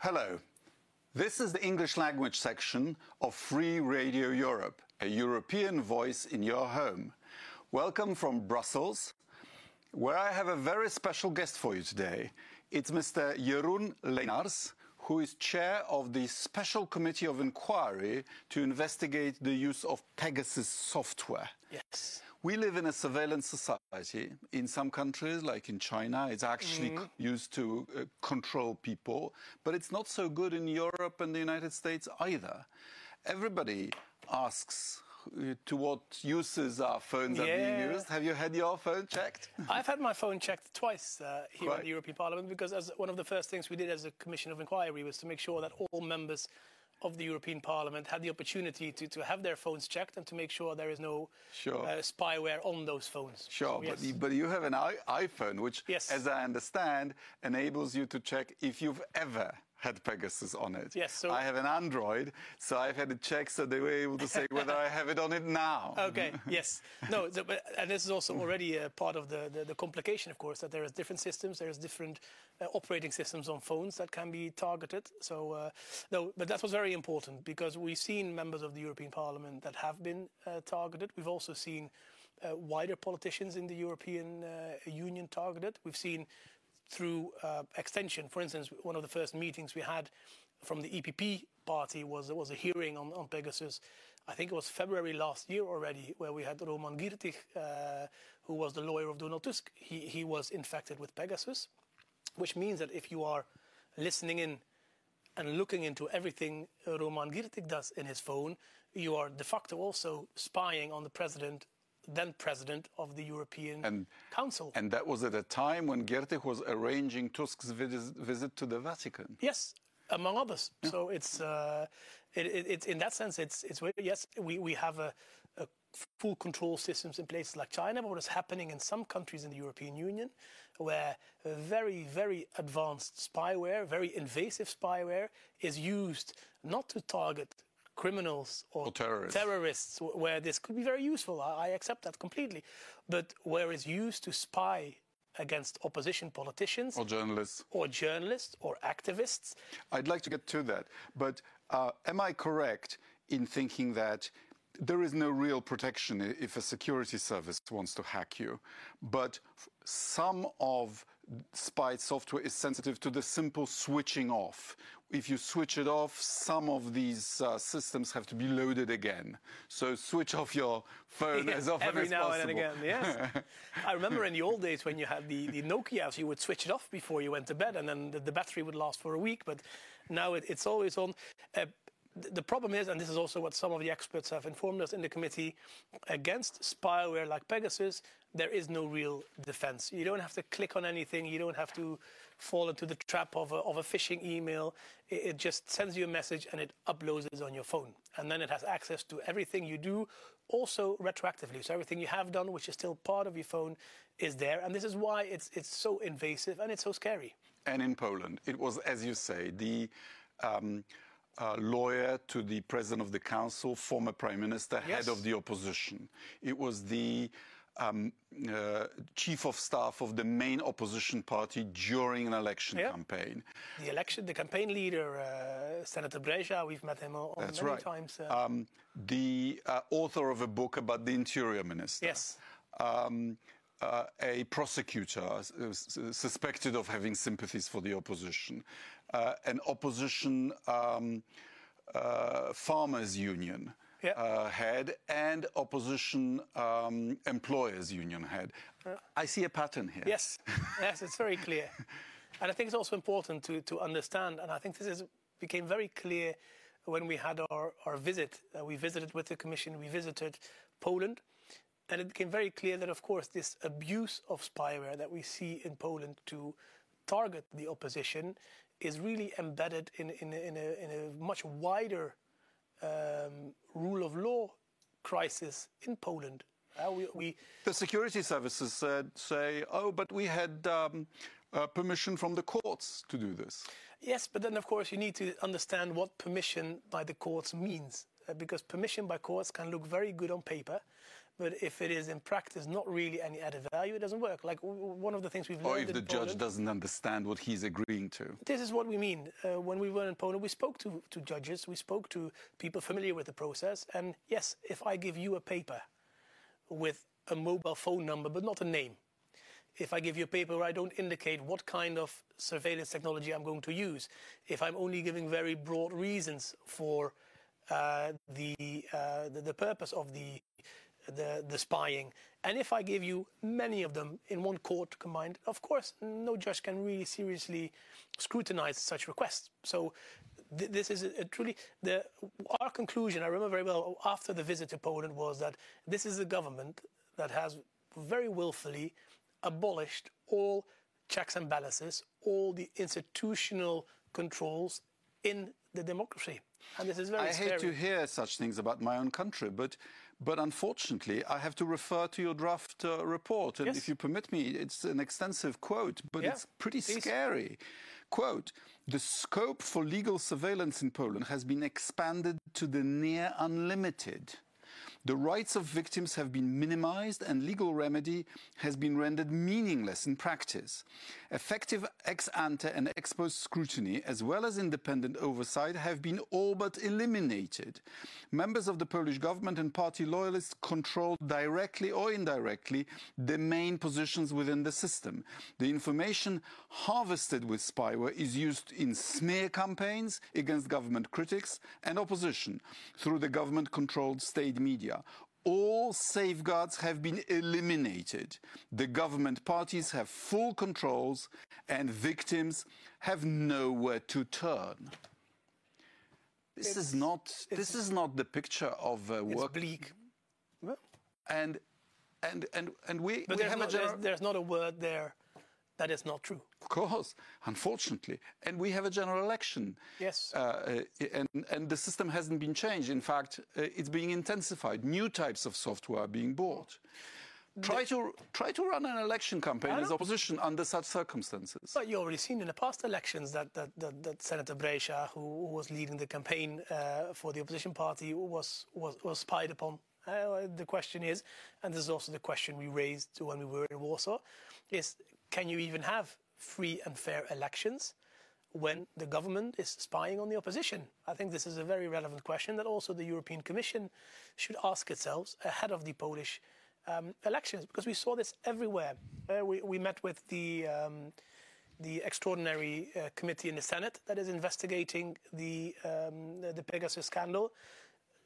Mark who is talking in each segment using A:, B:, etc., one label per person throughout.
A: Hello. This is the English language section of Free Radio Europe, a European voice in your home. Welcome from Brussels, where I have a very special guest for you today. It's Mr. Jeroen Lenaers, who is chair of the Special Committee of Inquiry to investigate the use of Pegasus software.
B: Yes.
A: We live in a surveillance society. In some countries, like in China, it's actually
B: Mm-hmm.
A: used to uh, control people, but it's not so good in Europe and the United States either. Everybody asks uh, to what uses our phones are being used. Have you had your phone checked?
B: I've had my phone checked twice uh, here
A: Quite.
B: in the European Parliament because as one of the first things we did as a Commission of Inquiry was to make sure that all members of the European Parliament had the opportunity to, to have their phones checked and to make sure there is no
A: Sure.
B: uh, spyware on those phones.
A: Sure,
B: So,
A: but,
B: yes.
A: you, but you have an I- iPhone, which,
B: Yes.
A: as I understand, enables you to check if you've ever had Pegasus on it.
B: Yes, so-
A: I have an Android, so I've had it checked so they were able to say whether I have it on it now.
B: Okay. Yes. No. So, but, and this is also already a part of the, the, the complication, of course, that there is different systems. There is different uh, operating systems on phones that can be targeted. So, uh, no. But that was very important because we've seen members of the European Parliament that have been uh, targeted. We've also seen uh, wider politicians in the European uh, Union targeted. We've seen through uh, extension. For instance, one of the first meetings we had from the EPP party was was a hearing on, on Pegasus. I think it was February last year already, where we had Roman Giertych, uh, who was the lawyer of Donald Tusk. He he was infected with Pegasus, which means that if you are listening in and looking into everything Roman Giertych does in his phone, you are de facto also spying on the president, then president of the European
A: And-
B: Council.
A: And that was at a time when Giertych was arranging Tusk's visit to the Vatican.
B: Yes, among others. So it's uh, it, it, it's in that sense, it's it's yes, we we have a, a full control systems in places like China, but what is happening in some countries in the European Union, where very very advanced spyware, very invasive spyware, is used not to target criminals or,
A: Or terrorists.
B: terrorists, where this could be very useful. I, I accept that completely, but where it's used to spy against opposition politicians
A: Or journalists.
B: or journalists or activists.
A: I'd like to get to that. But uh, am I correct in thinking that there is no real protection if a security service wants to hack you? But some of spy software is sensitive to the simple switching off. If you switch it off, some of these uh, systems have to be loaded again. So switch off your phone as often
B: Every
A: as
B: now
A: possible.
B: and again, yes. I remember in the old days when you had the, the Nokias, you would switch it off before you went to bed, and then the, the battery would last for a week. But now it, it's always on. Uh, the problem is, and this is also what some of the experts have informed us in the committee, against spyware like Pegasus, there is no real defense. You don't have to click on anything. You don't have to fall into the trap of a, of a phishing email. It, it just sends you a message and it uploads it on your phone. And then it has access to everything you do, also retroactively. So everything you have done, which is still part of your phone, is there. And this is why it's, it's so invasive and it's so scary.
A: and in Poland. It was, as you say, the um, uh, lawyer to the president of the council, former prime minister,
B: Yes.
A: head of the opposition. It was the um, uh, chief of staff of the main opposition party during an election
B: Yeah.
A: campaign.
B: The election, the campaign leader, uh, Senator Brejza, we've met him on
A: That's
B: many
A: right.
B: times. Uh,
A: Um, the uh, author of a book about the interior minister.
B: yes.
A: um, uh, a prosecutor s- suspected of having sympathies for the opposition, uh, an opposition um, uh, farmers union
B: Yeah.
A: uh, head, and opposition um, employers union head. I see a pattern here.
B: Yes, yes, it's very clear. And I think it's also important to, to understand, and I think this is, became very clear when we had our, our visit. Uh, we visited with the Commission, we visited Poland, and it became very clear that, of course, this abuse of spyware that we see in Poland to target the opposition is really embedded in, in, in, a, in a much wider um, rule of law crisis in Poland. Uh, we, we,
A: The security services said, say, oh, but we had um, uh, permission from the courts to do this.
B: Yes, but then of course you need to understand what permission by the courts means. Uh, because permission by courts can look very good on paper, but if it is in practice not really any added value, it doesn't work. Like one of the things we've learned.
A: Or if the
B: Poland,
A: judge doesn't understand what he's agreeing to.
B: This is what we mean. Uh, when we were in Poland, we spoke to, to judges, we spoke to people familiar with the process. And yes, if I give you a paper with a mobile phone number, but not a name, if I give you a paper where I don't indicate what kind of surveillance technology I'm going to use, if I'm only giving very broad reasons for uh, the, uh, the, the purpose of the the, the spying. And if I give you many of them in one court combined, of course, no judge can really seriously scrutinize such requests. So th- this is a, a truly the our conclusion. I remember very well after the visit to Poland was that this is a government that has very willfully abolished all checks and balances, all the institutional controls in the democracy. And this is very
A: I
B: scary.
A: hate to hear such things about my own country, but but unfortunately, I have to refer to your draft uh, report. And
B: Yes.
A: if you permit me, it's an extensive quote, but
B: Yeah,
A: it's pretty
B: please.
A: scary. Quote The scope for legal surveillance in Poland has been expanded to the near unlimited. The rights of victims have been minimized and legal remedy has been rendered meaningless in practice. Effective ex ante and ex post scrutiny, as well as independent oversight, have been all but eliminated. Members of the Polish government and party loyalists control directly or indirectly the main positions within the system. The information harvested with spyware is used in smear campaigns against government critics and opposition through the government controlled state media. All safeguards have been eliminated. The government parties have full controls and victims have nowhere to turn. This is not this is not the picture of uh,
B: it's
A: work
B: bleak. Well,
A: and and and and we,
B: But
A: we
B: there's,
A: have
B: no,
A: a
B: there's, there's not a word there that is not true.
A: Of course, unfortunately. And we have a general election.
B: Yes.
A: Uh, uh, and, and the system hasn't been changed. In fact, uh, it's being intensified. New types of software are being bought. Try to, try to run an election campaign as opposition under such circumstances.
B: But you already seen in the past elections that, that, that, that Senator Brejza, who, who was leading the campaign uh, for the opposition party, was, was, was spied upon. Uh, the question is, and this is also the question we raised when we were in Warsaw, is can you even have free and fair elections when the government is spying on the opposition? I think this is a very relevant question that also the European Commission should ask itself ahead of the Polish um, elections, because we saw this everywhere. Uh, we, we met with the um, the extraordinary uh, committee in the Senate that is investigating the um, the, Pegasus scandal.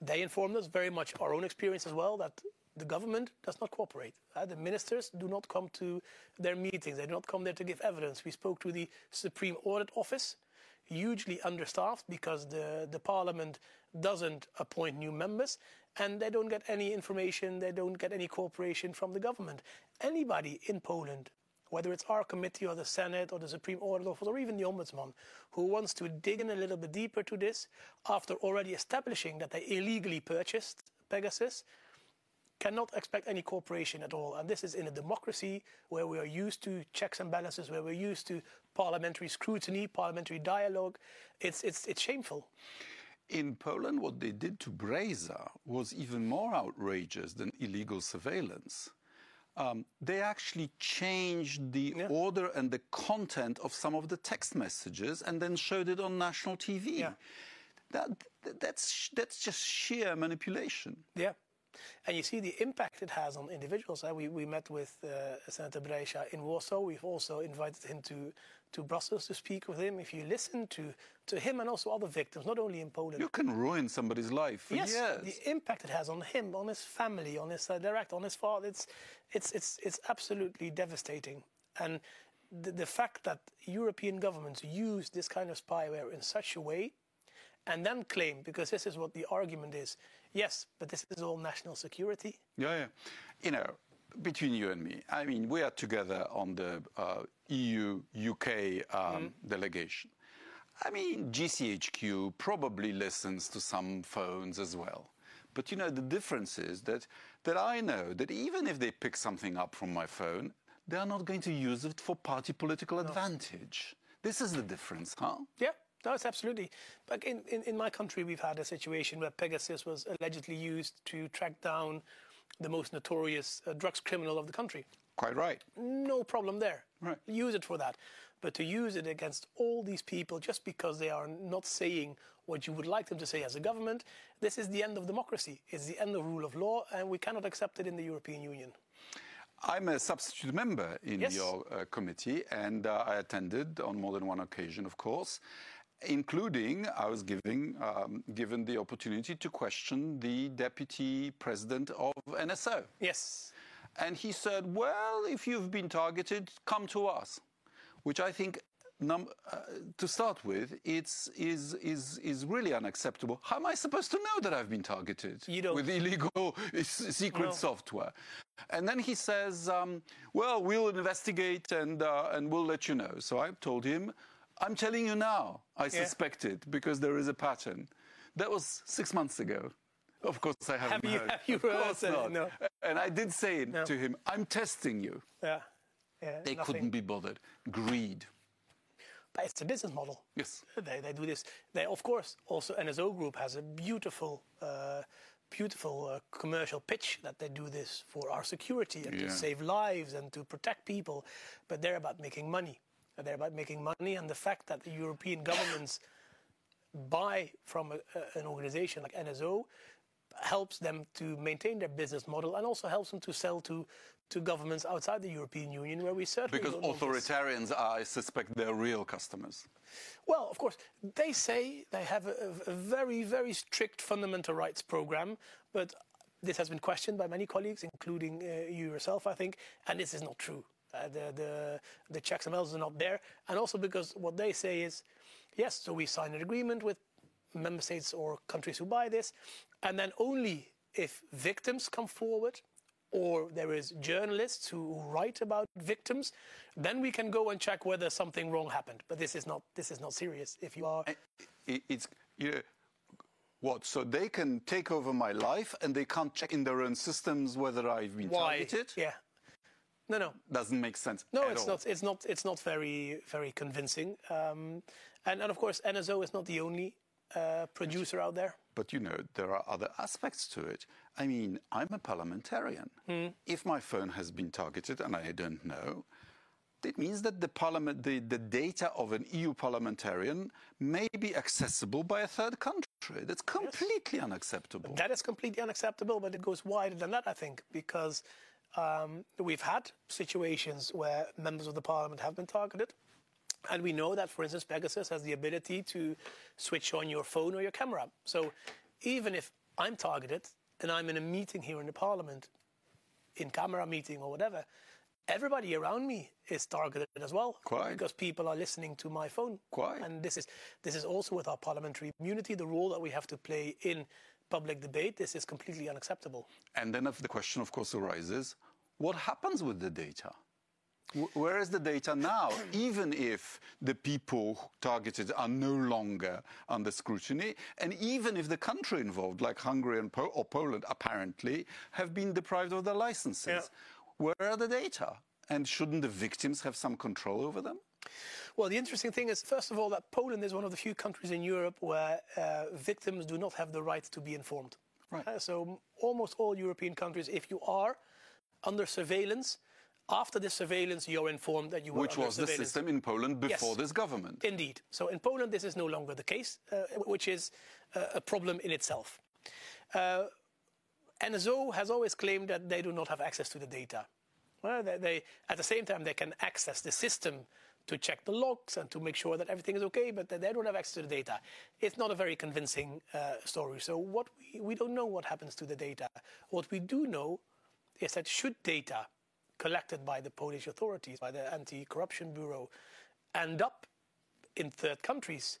B: They informed us very much our own experience as well that the government does not cooperate. Uh, the ministers do not come to their meetings. They do not come there to give evidence. We spoke to the Supreme Audit Office, hugely understaffed because the, the parliament doesn't appoint new members and they don't get any information, they don't get any cooperation from the government. Anybody in Poland, whether it's our committee or the Senate or the Supreme Audit Office or even the Ombudsman, who wants to dig in a little bit deeper to this after already establishing that they illegally purchased Pegasus, cannot expect any cooperation at all. And this is in a democracy where we are used to checks and balances, where we're used to parliamentary scrutiny, parliamentary dialogue. It's, it's, it's shameful.
A: In Poland, what they did to Brejza was even more outrageous than illegal surveillance. Um, they actually changed the
B: Yeah.
A: order and the content of some of the text messages and then showed it on national TV.
B: Yeah.
A: That, that's, that's just sheer manipulation.
B: Yeah. And you see the impact it has on individuals. We, we met with uh, Senator Brejza in Warsaw. We've also invited him to, to Brussels to speak with him. If you listen to, to him and also other victims, not only in Poland,
A: You can ruin somebody's life for
B: yes,
A: years.
B: the impact it has on him, on his family, on his uh, director, on his father, it's, it's, it's, it's absolutely devastating. And the, the fact that European governments use this kind of spyware in such a way and then claim, because this is what the argument is, yes, but this is all national security.
A: Yeah, yeah. You know, between you and me, I mean, we are together on the uh, EU UK um, delegation. I mean, GCHQ probably listens to some phones as well. But you know, the difference is that, that I know that even if they pick something up from my phone, they are not going to use it for party political advantage. This is the difference, huh?
B: Yeah, no, it's absolutely. But in, in, in my country, we've had a situation where Pegasus was allegedly used to track down the most notorious uh, drugs criminal of the country.
A: Quite right.
B: No problem there.
A: Right.
B: Use it for that. But to use it against all these people just because they are not saying what you would like them to say as a government, this is the end of democracy. It's the end of rule of law, and we cannot accept it in the European Union.
A: I'm a substitute member in
B: Yes.
A: your uh, committee, and uh, I attended on more than one occasion, of course, including I was giving, um, given the opportunity to question the deputy president of NSO.
B: Yes.
A: And he said, Well, if you've been targeted, come to us. Which I think, num- uh, to start with, it's, is, is, is really unacceptable. How am I supposed to know that I've been targeted with illegal secret
B: No.
A: software? And then he says, um, Well, we'll investigate and, uh, and we'll let you know. So I told him, I'm telling you now, I suspect it because there is a pattern. That was six months ago. Of course, I haven't
B: Have you-
A: heard.
B: have you
A: of course not.
B: it? No.
A: And I did say it
B: No.
A: to him, I'm testing you.
B: Yeah. Yeah.
A: They
B: nothing.
A: couldn't be bothered. Greed.
B: But it's a business model.
A: Yes.
B: They, they do this. They, of course, also NSO Group has a beautiful, uh, beautiful uh, commercial pitch that they do this for our security and
A: Yeah.
B: to save lives and to protect people. But they're about making money. They're about making money, and the fact that the European governments buy from a, an organization like NSO helps them to maintain their business model and also helps them to sell to, to governments outside the European Union, where we certainly
A: Because
B: don't want this.
A: authoritarians, are, I suspect, they're real customers.
B: Well, of course, they say they have a, a very, very strict fundamental rights program, but this has been questioned by many colleagues, including uh, you yourself, I think, and this is not true. Uh, the, the, the checks and balances are not there, and also because what they say is, yes, so we sign an agreement with member states or countries who buy this, and then only if victims come forward or there is journalists who write about victims, then we can go and check whether something wrong happened. But this is not this is not serious. If you are
A: It's, you know, what? So they can take over my life and they can't check in their own systems whether I've been
B: why,
A: targeted?
B: yeah, no, no,
A: Doesn't make sense.
B: no, it's
A: all.
B: not. It's not. It's not very very convincing. Um, and and of course, NSO is not the only uh, producer out there.
A: But you know, there are other aspects to it. I mean, I'm a parliamentarian.
B: Hmm.
A: If my phone has been targeted and I don't know, it means that the, parliament, the, the data of an EU parliamentarian may be accessible by a third country. That's completely unacceptable.
B: That is completely unacceptable, but it goes wider than that, I think, because um, we've had situations where members of the parliament have been targeted. And we know that, for instance, Pegasus has the ability to switch on your phone or your camera. So even if I'm targeted and I'm in a meeting here in the parliament, in camera meeting or whatever, everybody around me is targeted as well.
A: Quite.
B: Because people are listening to my phone.
A: Quite.
B: And this is this is also with our parliamentary immunity, the role that we have to play in public debate. This is completely unacceptable.
A: And then if the question, of course, arises what happens with the data? Where is the data now, even if the people targeted are no longer under scrutiny, and even if the country involved, like Hungary and po- or Poland, apparently have been deprived of their licenses?
B: Yeah.
A: Where are the data? And shouldn't the victims have some control over them?
B: Well, the interesting thing is, first of all, that Poland is one of the few countries in Europe where uh, victims do not have the right to be informed.
A: Right.
B: Uh, so almost all European countries, if you are under surveillance, after this surveillance, you're informed that you were
A: Which
B: under
A: was the system in Poland before
B: Yes.
A: this government.
B: Indeed. So in Poland, this is no longer the case, uh, which is uh, a problem in itself. Uh, NSO has always claimed that they do not have access to the data. Well, they, they, at the same time, they can access the system to check the logs and to make sure that everything is okay, but they don't have access to the data. It's not a very convincing uh, story. So what we, we don't know what happens to the data. What we do know is that should data collected by the Polish authorities, by the Anti-Corruption Bureau, end up in third countries,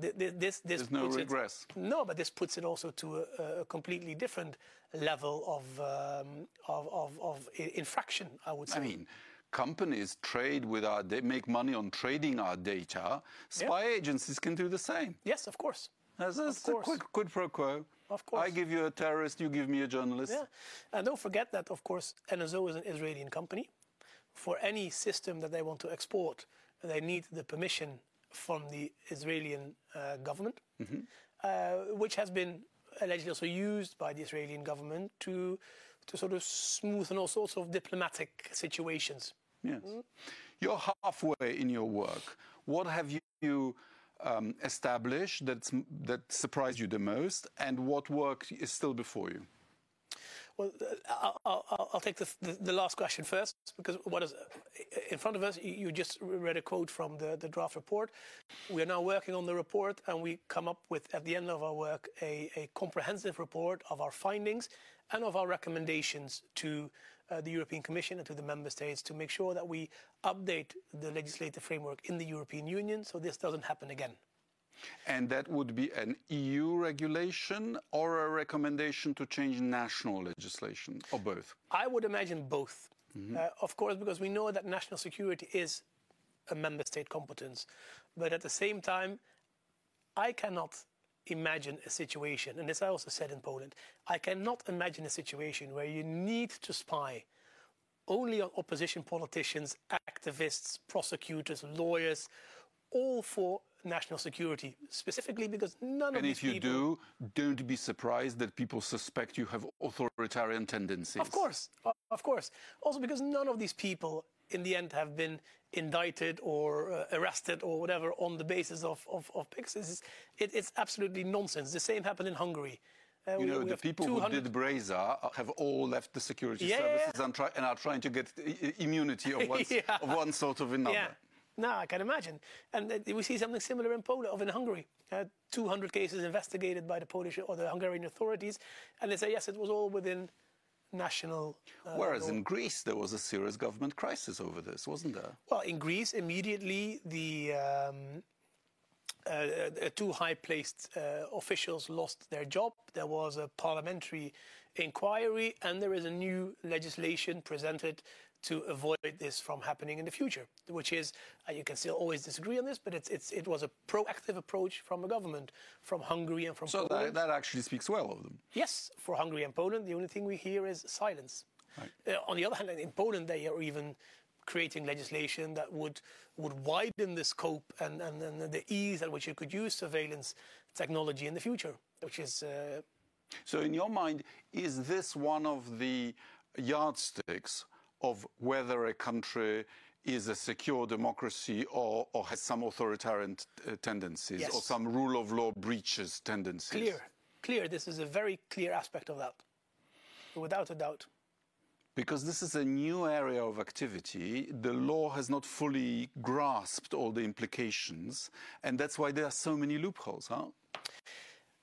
B: th- th- this this
A: There's no
B: puts
A: regress.
B: It, no, but this puts it also to a, a completely different level of, um, of, of of infraction. I would say.
A: I mean, companies trade with our, they make money on trading our data. Spy agencies can do the same.
B: yes, of course.
A: That's, that's a
B: course.
A: quid, pro quo.
B: Of course.
A: I give you a terrorist, you give me a journalist.
B: Yeah, and don't forget that, of course, NSO is an Israeli company. For any system that they want to export, they need the permission from the Israeli uh, government, uh, which has been allegedly also used by the Israeli government to to sort of smoothen all sorts of diplomatic situations.
A: Yes. You're halfway in your work. What have you um, established that's, that surprised you the most, and what work is still before you?
B: Well, I'll, I'll, I'll take the, the, the, last question first because what is in front of us? You just read a quote from the, the draft report. We are now working on the report, and we come up with, at the end of our work, a, a comprehensive report of our findings and of our recommendations to uh, the European Commission and to the member states to make sure that we update the legislative framework in the European Union so this doesn't happen again.
A: And that would be an EU regulation or a recommendation to change national legislation, or both?
B: I would imagine both. Mm-hmm. Uh, of course, because we know that national security is a member state competence. But at the same time, I cannot imagine a situation, and this I also said in Poland, I cannot imagine a situation where you need to spy only on opposition politicians, activists, prosecutors, lawyers, all for national security, specifically because none
A: and
B: of these
A: people...
B: And
A: if you do, don't be surprised that people suspect you have authoritarian tendencies.
B: Of course, of course. Also because none of these people in the end have been indicted or uh, arrested or whatever on the basis of, of, of PICs. It, it's absolutely nonsense. The same happened in Hungary.
A: Uh, you know, the people who did Brejza have all left the security
B: yeah,
A: services
B: yeah.
A: And, try, and, are trying to get immunity of one, of one sort of another.
B: Yeah. No, I can imagine. And uh, we see something similar in Poland, or in Hungary. Uh, 200 cases investigated by the Polish or the Hungarian authorities, and they say yes, it was all within national.
A: Uh, Whereas in Greece, there was a serious government crisis over this, wasn't there?
B: Well, in Greece, immediately the um, uh, uh two high-placed uh, officials lost their job. There was a parliamentary inquiry, and there is a new legislation presented to avoid this from happening in the future, which is, uh, you can still always disagree on this, but it's, it's, it was a proactive approach from a government, from Hungary and from
A: so
B: Poland.
A: So that, that, actually speaks well of them.
B: Yes, for Hungary and Poland, the only thing we hear is silence. Right. Uh, on the other hand, in Poland, they are even creating legislation that would would widen the scope and, and, and the ease at which you could use surveillance technology in the future, which is. Uh,
A: so, in your mind, is this one of the yardsticks of whether a country is a secure democracy or, or has some authoritarian uh, tendencies
B: yes.
A: or some rule of law breaches tendencies.
B: Clear, clear. This is a very clear aspect of that, without a doubt.
A: Because this is a new area of activity, the law has not fully grasped all the implications, and that's why there are so many loopholes, huh?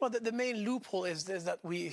B: Well, the, the, main loophole is, is that we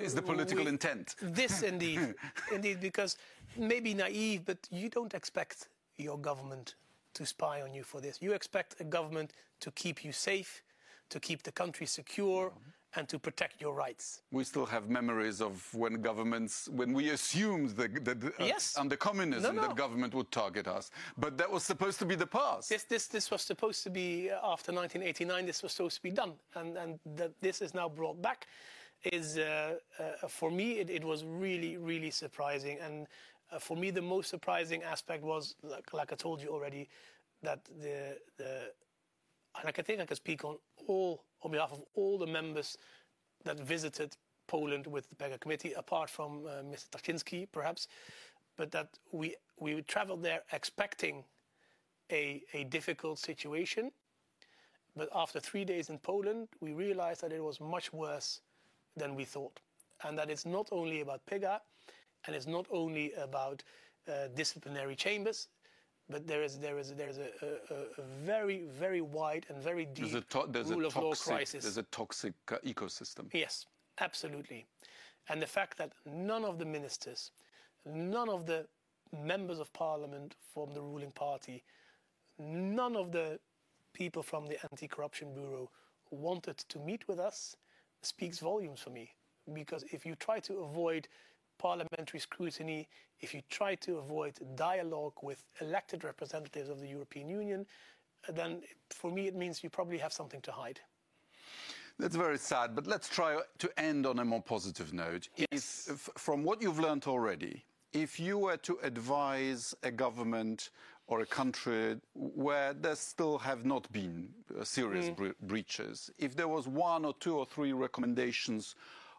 A: is the political
B: we,
A: intent.
B: This indeed, indeed, because maybe naive, but you don't expect your government to spy on you for this. You expect a government to keep you safe, to keep the country secure, mm-hmm and to protect your rights.
A: We still have memories of when governments, when we assumed that, that uh,
B: yes.
A: under communism
B: no, no.
A: that government would target us. But that was supposed to be the past.
B: This, this, this was supposed to be, uh, after 1989, this was supposed to be done. And, and that this is now brought back is, uh, uh, for me, it, it, was really, really surprising. And uh, for me, the most surprising aspect was, like, like I told you already, that the, the and I can think I can speak on all on behalf of all the members that visited Poland with the PEGA committee, apart from uh, Mr. Tarczyński, perhaps, but that we we traveled there expecting a a difficult situation, but after three days in Poland, we realized that it was much worse than we thought, and that it's not only about PEGA, and it's not only about uh, disciplinary chambers but there is there is there is a, a, a very very wide and very deep there's a to- there's rule
A: a
B: of toxic, law crisis.
A: There's a toxic uh, ecosystem.
B: Yes, absolutely, and the fact that none of the ministers, none of the members of parliament from the ruling party, none of the people from the anti-corruption bureau wanted to meet with us speaks volumes for me because if you try to avoid parliamentary scrutiny, if you try to avoid dialogue with elected representatives of the European Union, then for me it means you probably have something to hide.
A: That's very sad, but let's try to end on a more positive note.
B: Yes.
A: If, from what you've learned already, if you were to advise a government or a country where there still have not been uh, serious mm. bre- breaches, if there was one or two or three recommendations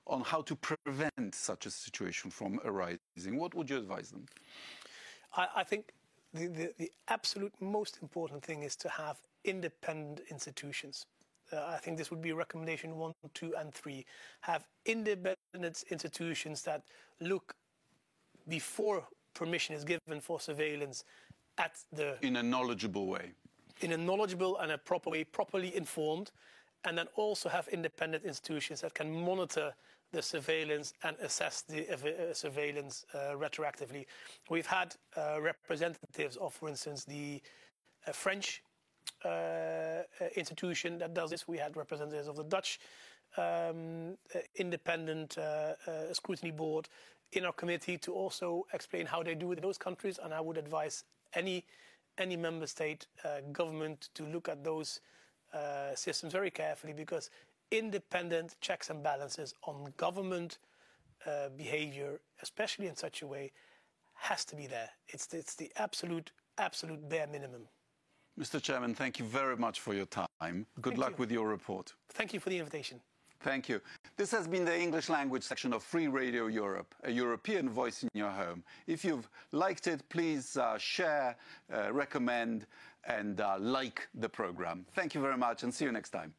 A: on how to prevent such a situation from arising, what would you advise them?
B: I, I think the, the, the, absolute most important thing is to have independent institutions. Uh, I think this would be recommendation one, two, and three. Have independent institutions that look before permission is given for surveillance at the.
A: In a knowledgeable way.
B: In a knowledgeable and a proper way, properly informed, and then also have independent institutions that can monitor the surveillance and assess the uh, surveillance uh, retroactively. We've had uh, representatives of, for instance, the uh, French uh, uh, institution that does this. We had representatives of the Dutch um, independent scrutiny board in our committee to also explain how they do it in those countries. And I would advise any any member state government to look at those systems very carefully because independent checks and balances on government uh, behavior, especially in such a way, has to be there. It's, it's the absolute, absolute bare minimum.
A: Mr. Chairman, thank you very much for your time. Good
B: thank
A: luck
B: you.
A: with your report.
B: Thank you for the invitation.
A: Thank you. This has been the English language section of Free Radio Europe, a European voice in your home. If you've liked it, please uh, share, uh, recommend, and uh, like the program. Thank you very much, and see you next time.